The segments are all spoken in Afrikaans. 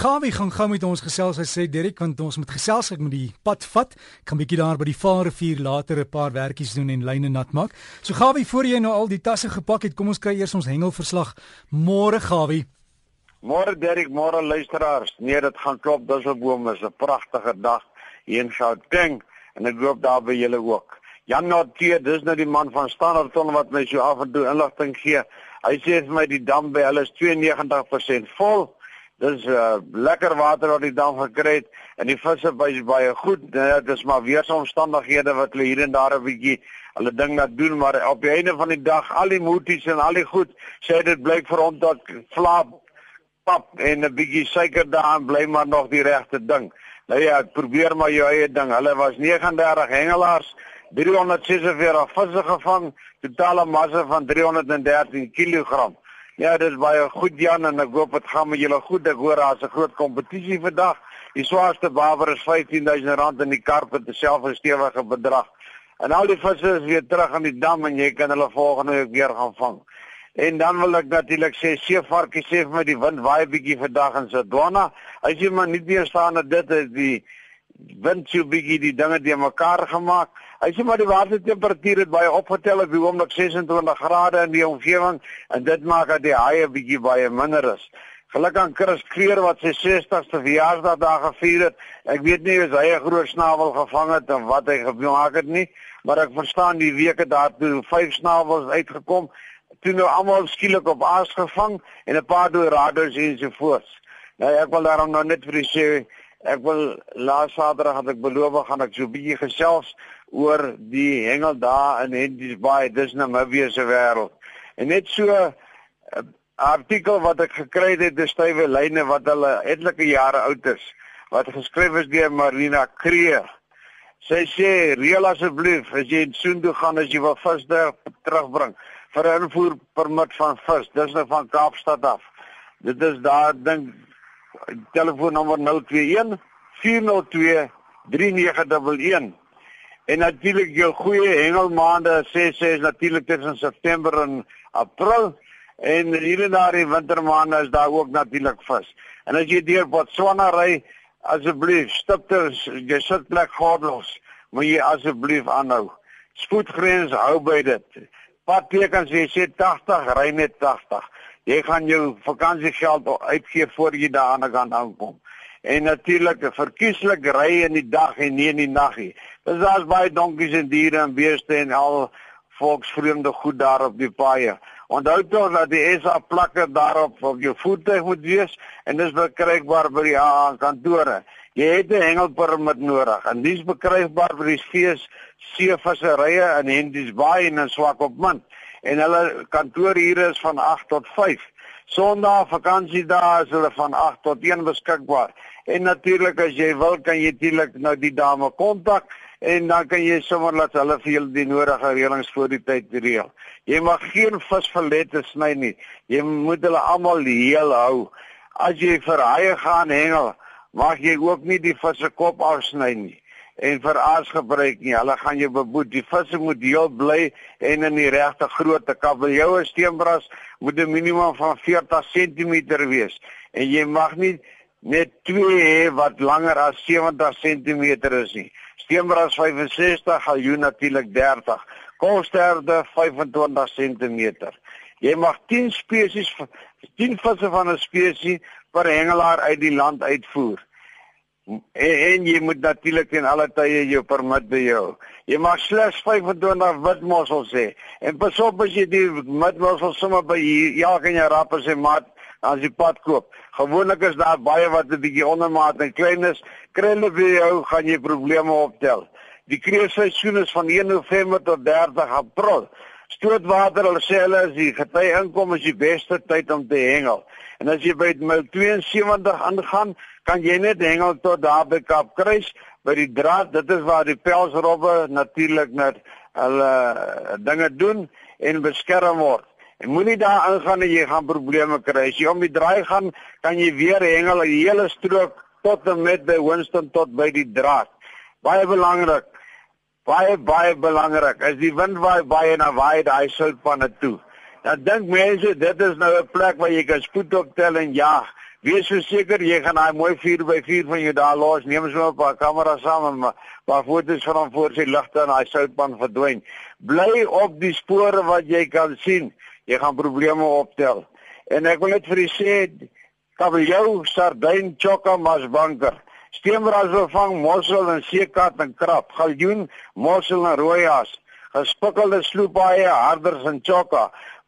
Kawie gaan gou met ons gesels. Hy sê Derek want ons moet gesels ek met die pad vat. Kan bietjie daar by die Vaalrivier later 'n paar werkies doen en lyne nat maak. So Kawie, voor jy nou al die tasse gepak het, kom ons kry eers ons hengelverslag. Môre Kawie. Môre Derek, môre luisteraars. Nee, dit gaan klop, dis 'n boom, is 'n pragtige dag hier in Gauteng en ek hoop daar by julle ook. Jan Natie, dis nou die man van Standardton wat my so af en toe inligting gee. Hy sê vir my die dam by hulle is 92% vol. Dis uh, lekker water wat die dam gekry het en die visse baie baie goed. Nee, dit is maar weeromstandighede wat hulle hier en daar 'n bietjie hulle ding laat doen, maar op die einde van die dag al die moties en al die goed sê dit blyk vir hom dat vlaap pap en 'n bietjie suiker daarin bly maar nog die regte ding. Nou ja, ek probeer maar jou eie ding. Hulle was 39 hengelaars, 346 visse gevang, totale massa van 313 kg. Ja, dit is baie goed Jan en ek hoop dit gaan met julle goed. Ek hoor daar's 'n groot kompetisie vandag. Die swaarste bawer is R15000 en die karp het dieselfde stewige bedrag. En al die visse is weer terug aan die dam en jy kan hulle volgende week weer gaan vang. En dan wil ek natuurlik sê seevarkie sê vir my die wind waai bietjie vandag in Sedona. As jy maar nie meer staan dat dit is die wind so bietjie die dinge te mekaar gemaak. Hy sê maar die watertemperatuur het baie opgetel op die oomblik 26 grade in die omgewing en dit maak dat die haie bietjie baie minder is. Gelukkig aan Chris Kreer wat sy 60ste verjaarsdag daar gevier het. Ek weet nie of hy 'n groot snavel gevang het of wat hy gemaak het nie, maar ek verstaan die weke daartoe vyf snavels uitgekom. Toe nou almal skielik op aas gevang en 'n paar dorados en so voort. Nou ek wil daarom nou net vir sê ek wil laas Saterdag het ek beloof gaan ek so bietjie gesels oor die hengel daar in Henties Bay, dis Namibië se wêreld. En net so 'n uh, artikel wat ek gekry het, dis stywe lyne wat hulle etlike jare oud is, wat geskryf is deur Marina Kreer. Sy sê, "Reël asseblief as jy in Soondoe gaan as jy wil vis daar terugbring vir 'n invoer permit van vis, dis nou van Kaapstad af. Dit is daar dink telefoonnommer 021 402 3911 En natuurlik jou goeie hengelmaande sê sê is natuurlik tussen September en April en hier en daar die wintermaande is daar ook natuurlik vis. En as jy deur Botswana ry, asseblief stipter jy sit plek gordels, moet jy asseblief aanhou. Spoedgrens hou by dit. Padtekens jy sê 80, ry net 80. Jy gaan jou vakansiegeld uitgee voor jy daar aan kan aankom en natuurlik verkieslik ry in die dag en nie in die nag nie. Dis daar's baie donkies en diere en beeste en al volksvreemde goed daar op die paaie. Onthou tog dat die SA plakke daarop op jou voertuig moet wees en dis bekrygbaar by die AA kantore. Jy het 'n hengelpermit nodig en dis bekrygbaar by die fees seevisserye in Henties Bay en in Swakopmund en hulle kantoor hier is van 8 tot 5. Sondag vakansiedae is hulle van 8 tot 1 beskikbaar. En natuurlik as jy wil kan jy natuurlik nou die dame kontak en dan kan jy sommer laat hulle vir julle die nodige reëlings voor die tyd reël. Jy mag geen visfilette sny nie. Jy moet hulle almal heel hou. As jy vir haie gaan hengel, mag jy ook nie die vis se kop afsny nie en vir aas gebruik nie. Hulle gaan jou beboet. Die visse moet heel bly en in die regte grootte. Kabeljoue steenbras moet 'n minimum van 40 cm wees en jy mag nie net twee hê wat langer as 70 cm is nie. Steenbras 65, galjoen natuurlik 30. Kolsterde 25 cm. Jy mag 10 spesies 10 visse van 'n spesies per hengelaar uit die land uitvoer. En, en jy moet natuurlik in alle tye jou permit behou. Jy mag slegs 25 witmossels hê. En pas op as jy die witmossels sommer by ja, kan jy rap as jy mat as jy pad koop. Gewoonlik is daar baie wat 'n bietjie ondermaat en klein is. Krelle vir jou gaan jy probleme optel. Die kreefseisoen is van 1 November tot 30 April. Stootwater, hulle sê hulle is die gety inkom is die beste tyd om te hengel. En as jy by mil 72 aangaan, kan jy net hengel tot daar by Kaapkruis by die draad. Dit is waar die pelsrobbe natuurlik net hulle dinge doen en beskerm word. Jy moenie daar ingaan en jy gaan probleme kry. As jy om die draai gaan, kan jy weer hengel 'n hele strook tot en met by Winston tot by die draad. Baie belangrik. Baie baie belangrik. As die wind waai baie na waai daai soutpanne toe. Dan dink mense dit is nou 'n plek waar jy kan spoed optel en jag. Wees verseker jy gaan daai mooi 4 by 4 van jou daar los. Neem so 'n paar kameras saam en maar foto's van hom voor sy ligte en daai soutpan verdwyn. Bly op die spore wat jy kan sien. Jy gaan probleme optel. En ek wil net vir u sê kabeljou, sardyn, chokka, masbanker. Steenbras vervang mossel en seekat en krap, galjoen, mossel en rooias, gespikkelde sloephaie, harders en chokka,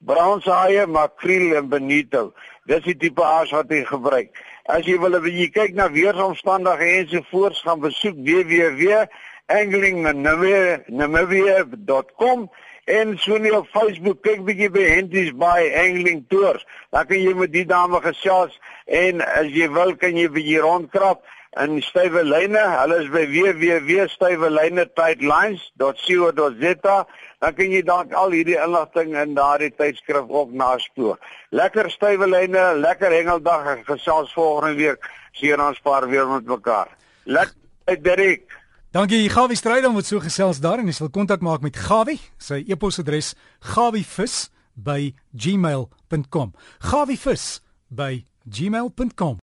bronshaie, makreel en benito. Dis die tipe aas wat jy gebruik. As jy wil jy kyk na weeromstandighede en so voorts gaan besoek www.anglingnamibia.com en net op Facebook kyk bietjie by Henties by Angling Tours. Dan kan jy met die dame gesels en as jy wil kan jy bietjie rondkrap in stywe lyne. Hulle is by www.styweline-tightlines.co.za. Dan kan jy dalk al hierdie inligting in daardie tydskrif op naspoor. Lekker stywe lyne, lekker hengeldag en gesels volgende week. Sien ons paar weer met mekaar. Lekker Derek. Dankie Gawie Strydom wat so gesels daar en jy sal kontak maak met Gawie. Sy e-posadres gawievis@gmail.com. Gawivis@gmail.com.